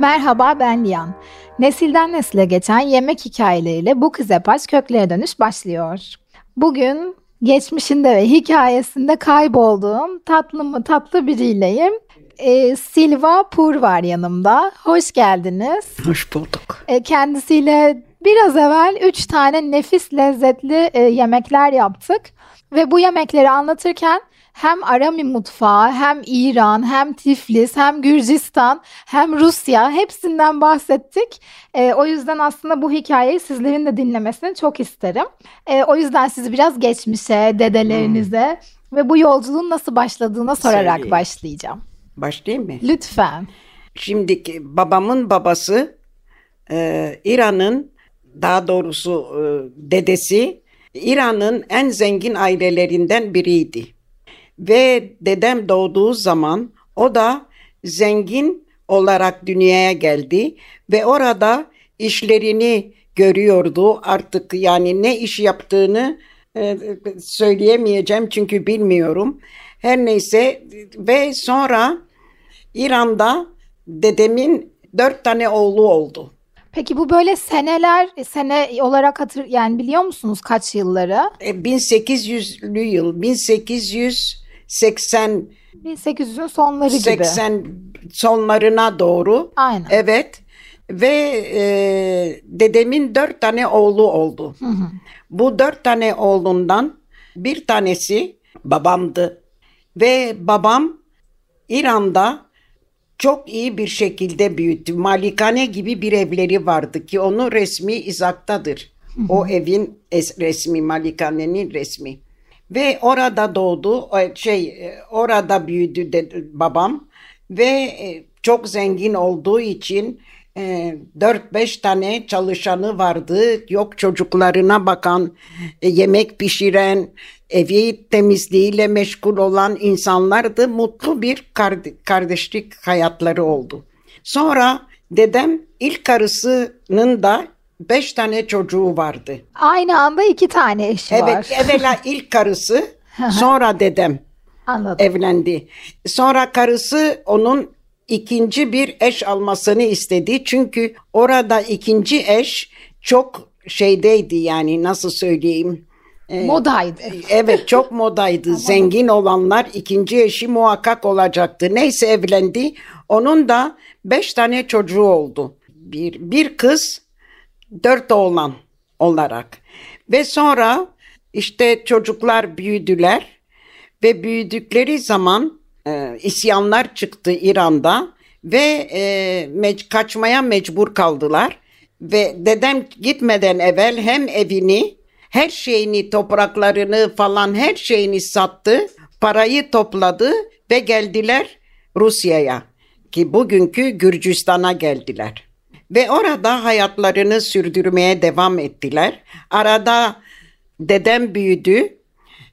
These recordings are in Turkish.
Merhaba ben Liyan. Nesilden nesile geçen yemek hikayeleriyle bu kız yapaç köklere dönüş başlıyor. Bugün geçmişinde ve hikayesinde kaybolduğum tatlı mı tatlı biriyleyim. Ee, Silva Pur var yanımda. Hoş geldiniz. Hoş bulduk. Ee, kendisiyle biraz evvel 3 tane nefis lezzetli e, yemekler yaptık. Ve bu yemekleri anlatırken hem Arami mutfağı, hem İran, hem Tiflis, hem Gürcistan, hem Rusya hepsinden bahsettik. E, o yüzden aslında bu hikayeyi sizlerin de dinlemesini çok isterim. E, o yüzden sizi biraz geçmişe, dedelerinize ve bu yolculuğun nasıl başladığına sorarak Söyleyeyim. başlayacağım. Başlayayım mı? Lütfen. Şimdiki babamın babası e, İran'ın daha doğrusu e, dedesi İran'ın en zengin ailelerinden biriydi. Ve dedem doğduğu zaman o da zengin olarak dünyaya geldi ve orada işlerini görüyordu. Artık yani ne iş yaptığını e, söyleyemeyeceğim çünkü bilmiyorum. Her neyse ve sonra İran'da dedemin dört tane oğlu oldu. Peki bu böyle seneler, sene olarak hatır yani biliyor musunuz kaç yılları? E, 1800'lü yıl 1880 1800'ün sonları gibi. 80 sonlarına doğru. Aynen. Evet. Ve e, dedemin dört tane oğlu oldu. Bu dört tane oğlundan bir tanesi babamdı. Ve babam İran'da çok iyi bir şekilde büyüttü. Malikane gibi bir evleri vardı ki onun resmi izaktadır. O evin es- resmi, malikanenin resmi. Ve orada doğdu, e, şey e, orada büyüdü de, babam ve e, çok zengin olduğu için e, 4-5 tane çalışanı vardı. Yok çocuklarına bakan, yemek pişiren, evi temizliğiyle meşgul olan insanlardı. Mutlu bir kard- kardeşlik hayatları oldu. Sonra dedem ilk karısının da 5 tane çocuğu vardı. Aynı anda iki tane eşi Evet, var. evvela ilk karısı, sonra dedem Anladım. evlendi. Sonra karısı onun ikinci bir eş almasını istedi. Çünkü orada ikinci eş çok şeydeydi yani nasıl söyleyeyim. Modaydı. Evet çok modaydı. Zengin olanlar ikinci eşi muhakkak olacaktı. Neyse evlendi. Onun da beş tane çocuğu oldu. Bir, bir kız, dört oğlan olarak. Ve sonra işte çocuklar büyüdüler ve büyüdükleri zaman e, isyanlar çıktı İran'da ve e, mec- kaçmaya mecbur kaldılar. Ve dedem gitmeden evvel hem evini, her şeyini, topraklarını falan her şeyini sattı, parayı topladı ve geldiler Rusya'ya ki bugünkü Gürcistan'a geldiler. Ve orada hayatlarını sürdürmeye devam ettiler. Arada dedem büyüdü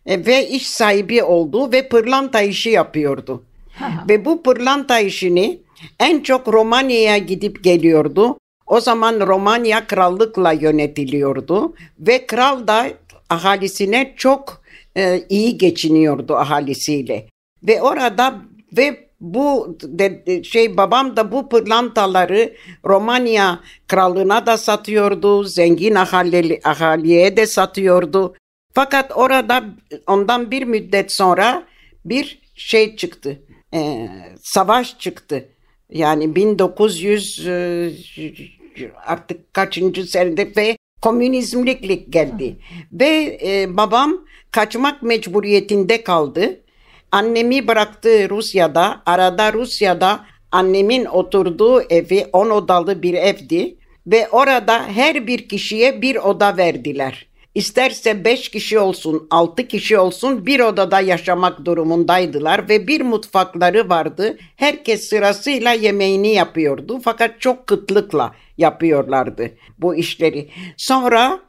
e, ve iş sahibi oldu ve pırlanta işi yapıyordu. ve bu pırlanta işini en çok Romanya'ya gidip geliyordu. O zaman Romanya krallıkla yönetiliyordu ve kral da ahalisine çok e, iyi geçiniyordu ahalisiyle. Ve orada ve bu de, şey babam da bu pırlantaları Romanya krallığına da satıyordu, zengin ahali, ahaliye de satıyordu. Fakat orada ondan bir müddet sonra bir şey çıktı, e, savaş çıktı. Yani 1900 e, artık kaçıncı senede ve komünizmlik geldi. Ve e, babam kaçmak mecburiyetinde kaldı. Annemi bıraktı Rusya'da. Arada Rusya'da annemin oturduğu evi 10 odalı bir evdi. Ve orada her bir kişiye bir oda verdiler. isterse beş kişi olsun, altı kişi olsun bir odada yaşamak durumundaydılar ve bir mutfakları vardı. Herkes sırasıyla yemeğini yapıyordu fakat çok kıtlıkla yapıyorlardı bu işleri. Sonra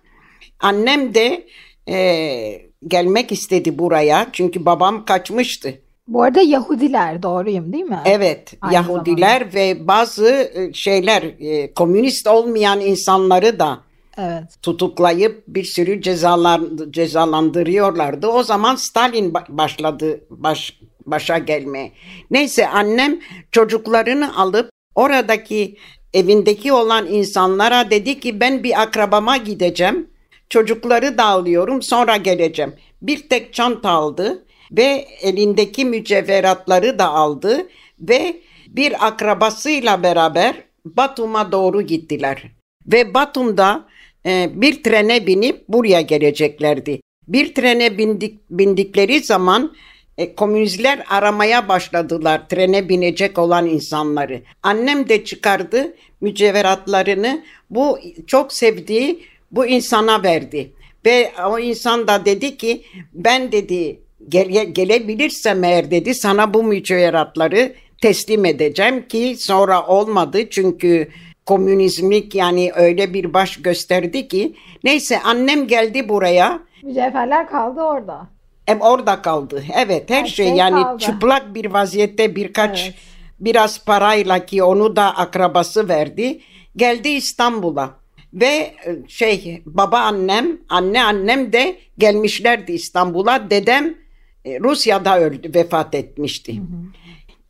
annem de e, gelmek istedi buraya çünkü babam kaçmıştı. Bu arada Yahudiler doğruyum değil mi? Evet, Aynı Yahudiler ve bazı e, şeyler e, komünist olmayan insanları da Evet. tutuklayıp bir sürü cezalar cezalandırıyorlardı. O zaman Stalin ba- başladı baş, başa gelmeye. Neyse annem çocuklarını alıp oradaki evindeki olan insanlara dedi ki ben bir akrabama gideceğim. Çocukları da alıyorum sonra geleceğim. Bir tek çanta aldı ve elindeki mücevheratları da aldı ve bir akrabasıyla beraber Batum'a doğru gittiler. Ve Batum'da e, bir trene binip buraya geleceklerdi. Bir trene bindik, bindikleri zaman e, komünistler aramaya başladılar trene binecek olan insanları. Annem de çıkardı mücevheratlarını bu çok sevdiği bu insana verdi. Ve o insan da dedi ki ben dedi gele, gelebilirsem eğer dedi sana bu mücevheratları teslim edeceğim ki sonra olmadı çünkü komünizmlik yani öyle bir baş gösterdi ki neyse annem geldi buraya Mücevherler kaldı orada. hem orada kaldı. Evet her, Her şey, şey yani kaldı. çıplak bir vaziyette birkaç Evet. biraz parayla ki onu da akrabası verdi. Geldi İstanbul'a ve e, şey baba annem anne annem de gelmişlerdi İstanbul'a. Dedem e, Rusya'da öldü vefat etmişti.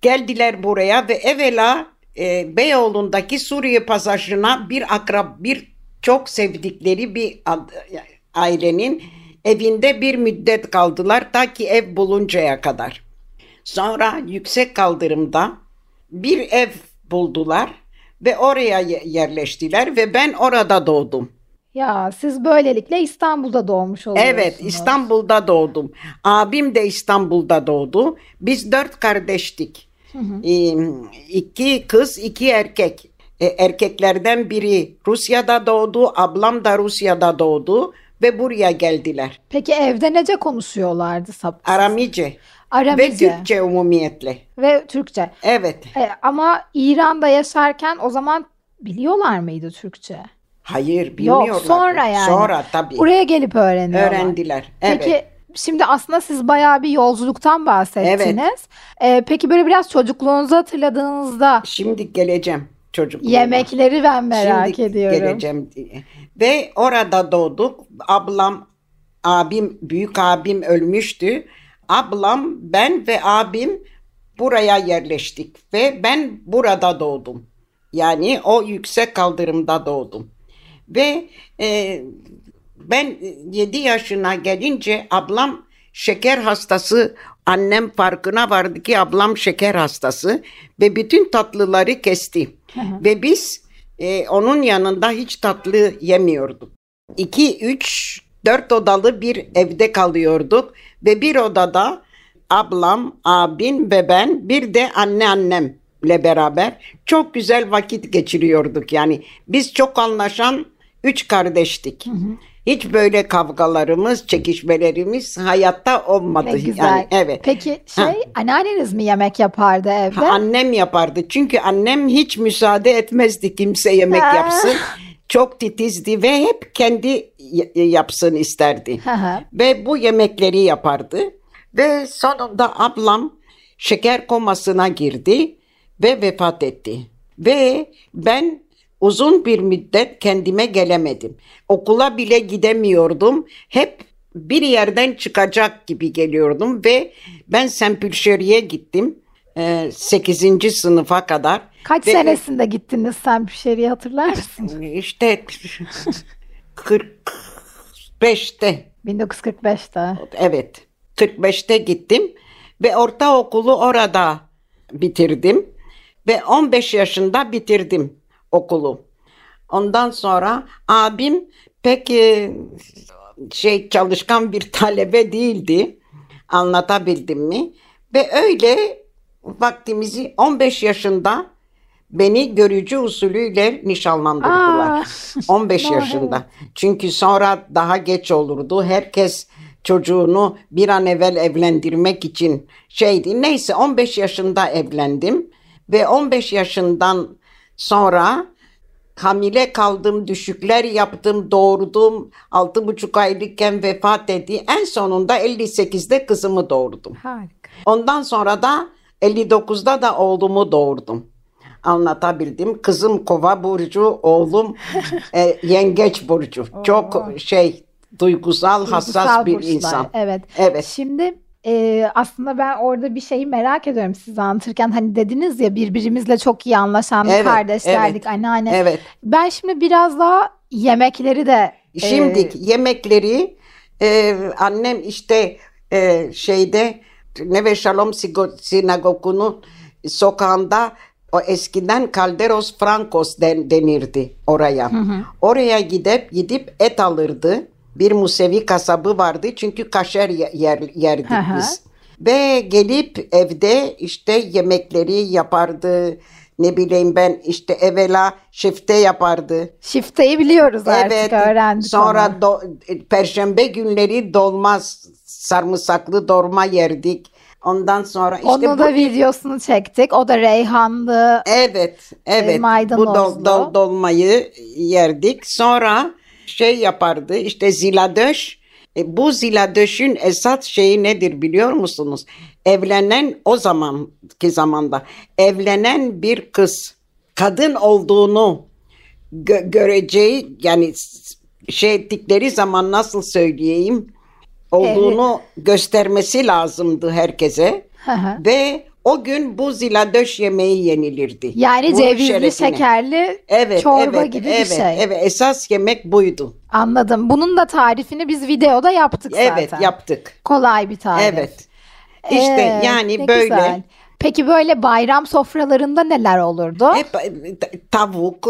Geldiler buraya ve evvela e, Beyoğlu'ndaki Suriye pasajına bir akrab bir çok sevdikleri bir ailenin evinde bir müddet kaldılar ta ki ev buluncaya kadar. Sonra yüksek kaldırımda bir ev buldular ve oraya ye- yerleştiler ve ben orada doğdum. Ya siz böylelikle İstanbul'da doğmuş oluyorsunuz. Evet İstanbul'da doğdum. Abim de İstanbul'da doğdu. Biz dört kardeştik. Ee, iki kız iki erkek. E, erkeklerden biri Rusya'da doğdu. Ablam da Rusya'da doğdu. Ve buraya geldiler. Peki evde nece konuşuyorlardı? Sap- Aramice ve Aramice Türkçe umumiyetle. ve Türkçe. Evet. E, ama İran'da yaşarken o zaman biliyorlar mıydı Türkçe? Hayır bilmiyorlar. Yok sonra yani. Sonra tabii. Buraya gelip öğreniyorlar. Öğrendiler. Evet. Peki şimdi aslında siz bayağı bir yolculuktan bahsettiniz. E, peki böyle biraz çocukluğunuzu hatırladığınızda Şimdi geleceğim çocukluğuma. yemekleri ben merak Şimdi ediyorum. geleceğim. Ve orada doğduk. Ablam, abim, büyük abim ölmüştü. Ablam, ben ve abim buraya yerleştik. Ve ben burada doğdum. Yani o yüksek kaldırımda doğdum. Ve e, ben 7 yaşına gelince ablam şeker hastası. Annem farkına vardı ki ablam şeker hastası ve bütün tatlıları kesti. Ve biz e, onun yanında hiç tatlı yemiyorduk. 2, 3, 4 odalı bir evde kalıyorduk ve bir odada ablam, abim ve ben bir de anne annemle beraber çok güzel vakit geçiriyorduk. Yani biz çok anlaşan üç kardeştik. Hiç böyle kavgalarımız, çekişmelerimiz hayatta olmadı. Ne güzel. Yani, evet. Peki şey Ha. anneanneniz mi yemek yapardı evde? Ha, Annem yapardı. Çünkü annem hiç müsaade etmezdi kimse yemek Ha. yapsın. Çok titizdi ve hep kendi yapsın isterdi. Ve bu yemekleri yapardı. Ve sonunda ablam şeker komasına girdi ve vefat etti. Ve ben uzun bir müddet kendime gelemedim. Okula bile gidemiyordum. Hep bir yerden çıkacak gibi geliyordum ve ben Sempülşeri'ye gittim. 8. sınıfa kadar. Kaç Ve- senesinde gittiniz sen Pişeri'yi hatırlar mısın? İşte 45'te 1945'te. Evet. 45'te gittim ve ortaokulu orada bitirdim ve 15 yaşında bitirdim okulu. Ondan sonra abim pek e, şey çalışkan bir talebe değildi. Anlatabildim mi? Ve öyle vaktimizi 15 yaşında beni görücü usulüyle nişanlandırdılar. Aa. 15 Vay. yaşında. Çünkü sonra daha geç olurdu. Herkes çocuğunu bir an evvel evlendirmek için şeydi. Neyse 15 yaşında evlendim ve 15 yaşından sonra hamile kaldım, düşükler yaptım, doğurdum. 6,5 aylıkken vefat etti. En sonunda 58'de kızımı doğurdum. Harika. Ondan sonra da 59'da da oğlumu doğurdum. Anlatabildim. Kızım kova burcu, oğlum e, yengeç burcu. Çok şey duygusal, hassas Duygusal bir burçlar, insan. Evet. Evet. Şimdi e, aslında ben orada bir şeyi merak ediyorum siz anlatırken. Hani dediniz ya birbirimizle çok iyi anlaşan Evet, kardeşlerdik, evet. anneanne. Evet. Ben şimdi biraz daha yemekleri de e, Şimdi yemekleri e, annem işte e, şeyde Neve Shalom Sinagogu'nun sokağında o eskiden Calderos Francos den, denirdi oraya. Oraya gidip gidip et alırdı. Bir Musevi kasabı vardı çünkü kaşer ye- yer, yerdik Hı hı. biz. Ve gelip evde işte yemekleri yapardı. Ne bileyim ben işte evvela şefte yapardı. şifteyi biliyoruz artık Evet. öğrendik Sonra onu. do- perşembe günleri dolma sarımsaklı dolma yerdik. Ondan sonra işte Onu bu da videosunu çektik. O da reyhanlı. evet evet bu maydanozlu. dol- dol- dolmayı yerdik. Sonra şey yapardı işte ziladöş. E, bu ziladöşün esas şeyi nedir biliyor musunuz? Evlenen o zamanki zamanda evlenen bir kız kadın olduğunu gö- göreceği yani şey ettikleri zaman nasıl söyleyeyim olduğunu göstermesi lazımdı herkese Hı hı. ve o gün bu ziladöş yemeği yenilirdi. Yani Bunun cevizli şerefine. şekerli Evet, çorba evet, gibi evet, bir şey. Evet, esas yemek buydu. Anladım. Bunun da tarifini biz videoda yaptık Evet, zaten. yaptık. Kolay bir tarif. Evet. İşte Ee, yani böyle güzel. Peki böyle bayram sofralarında neler olurdu? hep e, tavuk,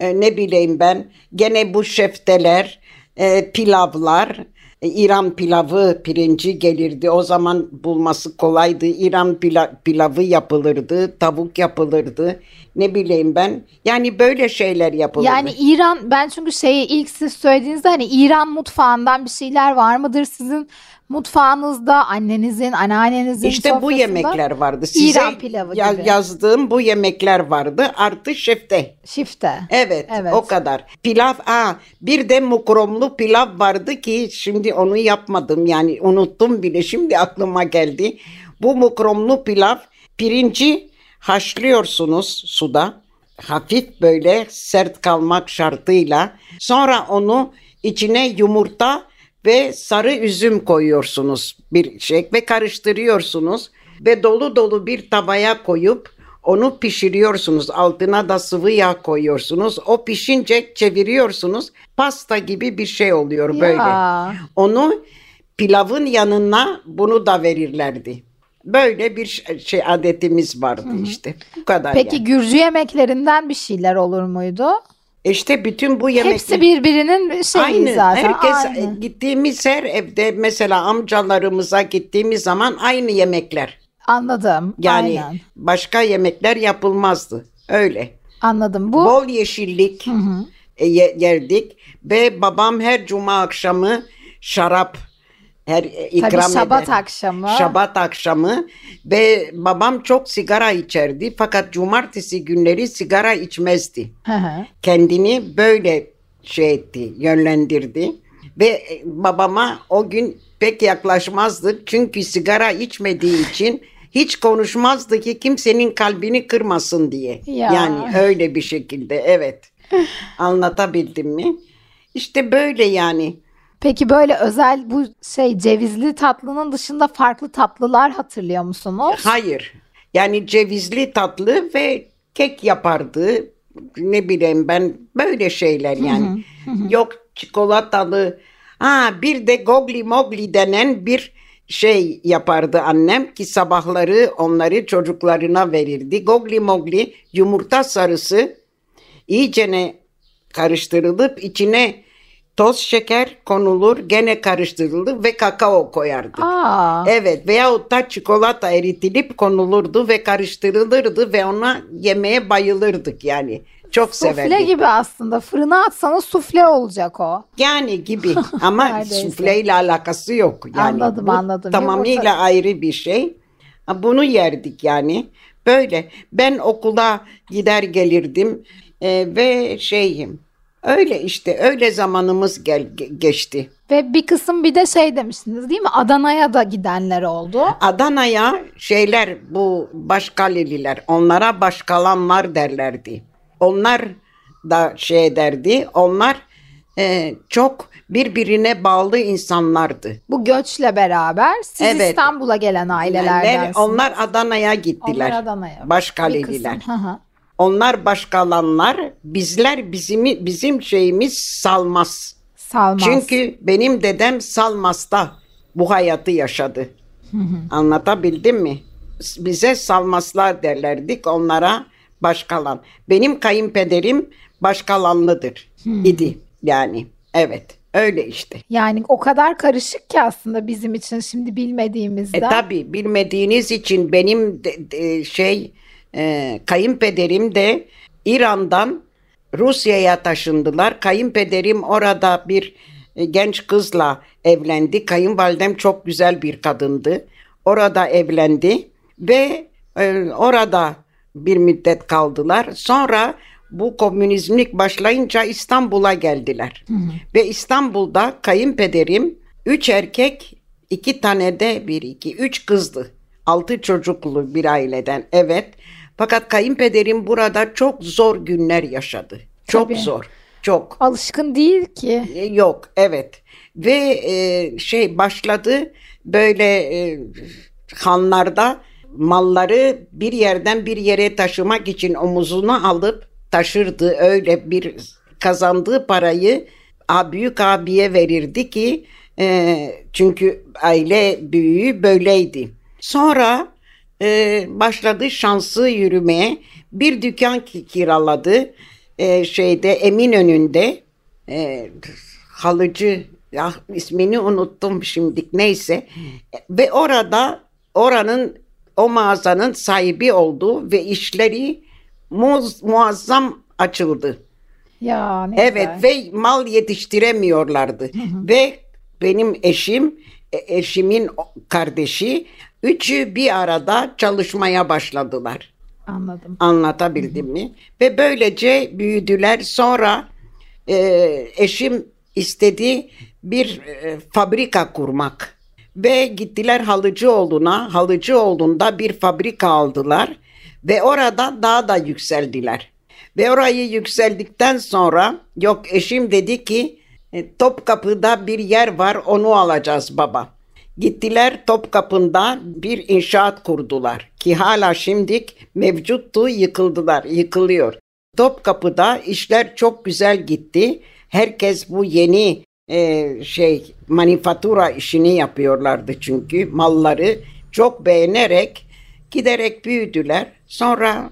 e, ne bileyim ben, gene bu şefteler, e, pilavlar, İran pilavı pirinci gelirdi. O zaman bulması kolaydı. İran pila- pilavı yapılırdı, tavuk yapılırdı. Ne bileyim ben. Yani böyle şeyler yapılırdı. Yani İran ben çünkü şeyi ilk siz söylediğinizde hani İran mutfağından bir şeyler var mıdır sizin mutfağınızda annenizin anneannenizin İşte bu yemekler vardı. Size İran pilavı ya- gibi. yazdığım bu yemekler vardı. Artı şefte. Şifte. Evet, Evet. o kadar. Pilav, aa, bir de mukromlu pilav vardı ki şimdi onu yapmadım yani unuttum bile şimdi aklıma geldi. Bu mukromlu pilav pirinci haşlıyorsunuz suda. Hafif böyle sert kalmak şartıyla. Sonra onu içine yumurta ve sarı üzüm koyuyorsunuz bir şey ve karıştırıyorsunuz ve dolu dolu bir tavaya koyup onu pişiriyorsunuz. Altına da sıvı yağ koyuyorsunuz. O pişince çeviriyorsunuz. Pasta gibi bir şey oluyor Ya. böyle. Onu pilavın yanına bunu da verirlerdi. Böyle bir şey adetimiz vardı işte. Bu kadar Peki yani. Gürcü yemeklerinden bir şeyler olur muydu? İşte bütün bu yemekler Hepsi birbirinin şeyi Aynı. zaten. Herkes Aynı. gittiğimiz her evde mesela amcalarımıza gittiğimiz zaman aynı yemekler. Anladım. Yani Aynen. başka yemekler yapılmazdı. Öyle. Anladım. Bu Bol yeşillik e, ye- yerdik ve babam her cuma akşamı şarap her e, ikram Şabat eder. akşamı. Şabat akşamı ve babam çok sigara içerdi fakat cumartesi günleri sigara içmezdi. Hı hı. Kendini böyle şey etti, yönlendirdi ve e, babama o gün pek yaklaşmazdık çünkü sigara içmediği için hiç konuşmazdı ki kimsenin kalbini kırmasın diye. Ya. Yani öyle bir şekilde evet. Anlatabildim mi? İşte böyle yani. Peki böyle özel bu şey cevizli tatlının dışında farklı tatlılar hatırlıyor musunuz? Hayır. Yani cevizli tatlı ve kek yapardı. Ne bileyim ben böyle şeyler yani. Yok çikolatalı. Ha bir de gogli mogli denen bir şey yapardı annem ki sabahları onları çocuklarına verirdi. Gogli mogli yumurta sarısı iyicene karıştırılıp içine toz şeker konulur, gene karıştırılır ve kakao koyardık. Aa, Evet veyahut da çikolata eritilip konulurdu ve karıştırılırdı ve ona yemeye bayılırdık yani. Çok sufle severdik. gibi aslında. Fırına atsanız sufle olacak o. Yani gibi ama Neredeyse. sufleyle alakası yok. Yani Anladım, bu anladım. Tamamıyla Yumurta- ayrı bir şey. Bunu yerdik yani. Böyle ben okula gider gelirdim e, ve şeyim öyle işte öyle zamanımız gel, ge- geçti. Ve bir kısım bir de şey demiştiniz değil mi? Adana'ya da gidenler oldu. Adana'ya şeyler bu başkaleliler onlara başkalanlar derlerdi. Onlar da şey derdi onlar e, çok birbirine bağlı insanlardı. Bu göçle beraber siz Evet. İstanbul'a gelen ailelerdensiniz. Ben- onlar Adana'ya gittiler. Onlar Adana'ya. Bir Başkaleliler. kısım, hı hı. Onlar başkalanlar, bizler bizim bizim şeyimiz Salmaz. Salmaz. Çünkü benim dedem Salmas'ta bu hayatı yaşadı. Anlatabildim mi? Bize Salmaslar derlerdik onlara başkalan. Benim kayınpederim başkalanlıdır idi yani. Evet öyle işte. Yani o kadar karışık ki aslında bizim için şimdi bilmediğimizden. E tabi bilmediğiniz için benim de- de- şey e, kayınpederim de İran'dan Rusya'ya taşındılar. Kayınpederim orada bir e, genç kızla evlendi. Kayınvalidem çok güzel bir kadındı. Orada evlendi ve e, orada bir müddet kaldılar. Sonra bu komünizmlik başlayınca İstanbul'a geldiler. Ve İstanbul'da kayınpederim üç erkek iki tane de bir iki üç kızdı. Altı çocuklu bir aileden evet. Fakat kayınpederim burada çok zor günler yaşadı. Çok Tabii. zor. Çok. Alışkın değil ki. E, Yok evet ve e, şey başladı böyle e, hanlarda malları bir yerden bir yere taşımak için omuzuna alıp taşırdı öyle bir kazandığı parayı büyük abiye verirdi ki e, çünkü aile büyüğü böyleydi. Sonra e, başladı şansı yürümeye bir dükkan ki- kiraladı. E, şeyde Eminönü'nde e, halıcı ya ismini unuttum şimdilik neyse. Ve orada oranın o mağazanın sahibi oldu ve işleri muz, muazzam açıldı. Ya ne Evet güzel. ve mal yetiştiremiyorlardı. Ve benim eşim e, eşimin kardeşi üçü bir arada çalışmaya başladılar. Anladım. Anlatabildim mi? Ve böylece büyüdüler. Sonra e, eşim istedi bir e, fabrika kurmak. Ve gittiler Halıcıoğlu'na. Halıcıoğlu'nda bir fabrika aldılar. Ve orada daha da yükseldiler. Ve orayı yükseldikten sonra yok eşim dedi ki e, Topkapı'da bir yer var onu alacağız baba. Gittiler Topkapı'nda bir inşaat kurdular ki hala şimdik mevcuttu yıkıldılar, yıkılıyor. Topkapı'da işler çok güzel gitti. Herkes bu yeni e, şey manifatura işini yapıyorlardı çünkü malları çok beğenerek giderek büyüdüler. Sonra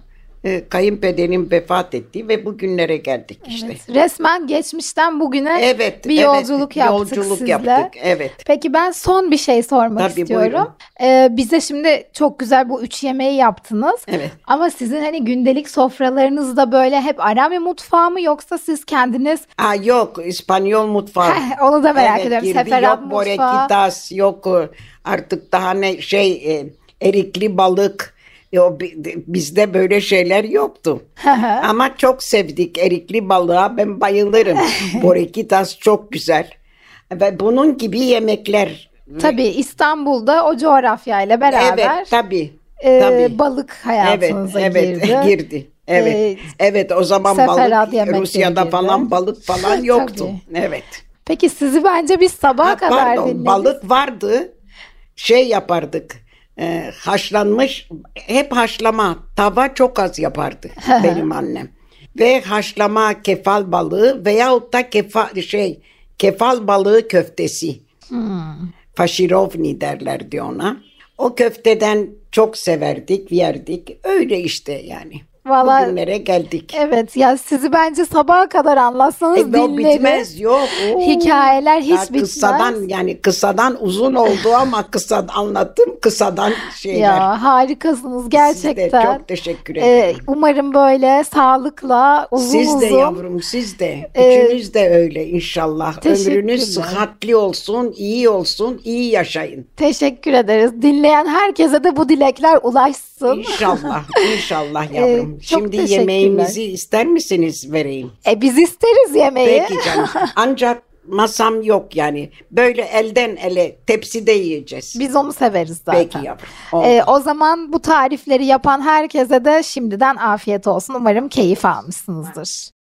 kayınpederim vefat etti ve bugünlere geldik işte. Evet. Resmen geçmişten bugüne Evet, bir evet, yolculuk yaptık yolculuk sizle. yaptık, evet. Peki ben son bir şey sormak Tabii, istiyorum. buyurun. Ee, bize şimdi çok güzel bu üç yemeği yaptınız. Evet. Ama sizin hani gündelik sofralarınızda böyle hep Arami mutfağı mı yoksa siz kendiniz Aa, yok İspanyol mutfağı. Heh, onu da merak ediyorum. girdi. Seferat yok mutfağı. borekitas, yok e, artık daha ne şey e, erikli balık. Yo, bi- bizde böyle şeyler yoktu. Ama çok sevdik erikli balığa. Ben bayılırım. borekitas çok güzel. Ve bunun gibi yemekler. Tabii İstanbul'da o coğrafyayla beraber Evet tabii. e, tabii. balık Evet, hayatınıza evet girdi. girdi. Evet. Ee, evet o zaman balık Rusya'da girdi. falan balık falan yoktu. Evet. Peki sizi bence biz sabaha Ha, kadar pardon, dinledik. balık vardı. Şey yapardık. E, haşlanmış hep haşlama. Tava çok az yapardı benim annem. Ve haşlama kefal balığı veyahut da kefa, şey kefal balığı köftesi. Faşirovni derlerdi ona. O köfteden çok severdik, yerdik. Öyle işte yani. Vallahi Bugünlere geldik. evet ya sizi bence sabaha kadar anlatsanız E, o dinlerim. bitmez yok. Oo. Hikayeler hiç Ya bitmez. Kıssadan yani kıssadan uzun oldu ama kısa anlattım kısadan şeyler. Ya harikasınız Siz de gerçekten. çok teşekkür Ee, ederim. umarım böyle sağlıkla uzun Siz de uzun yavrum siz de. Ee, Üçünüz de öyle inşallah. Ömrünüz sıhhatli olsun, iyi olsun, iyi yaşayın. teşekkür ederiz. Dinleyen herkese de bu dilekler ulaşsın. İnşallah, inşallah yavrum. Ee, çok Şimdi yemeğimizi ister misiniz vereyim? E biz isteriz yemeği. Peki canım. Ancak masam yok yani. Böyle elden ele tepside yiyeceğiz. Biz onu severiz zaten. Peki yavrum. oldu. Ee, o zaman bu tarifleri yapan herkese de şimdiden afiyet olsun. Umarım keyif almışsınızdır.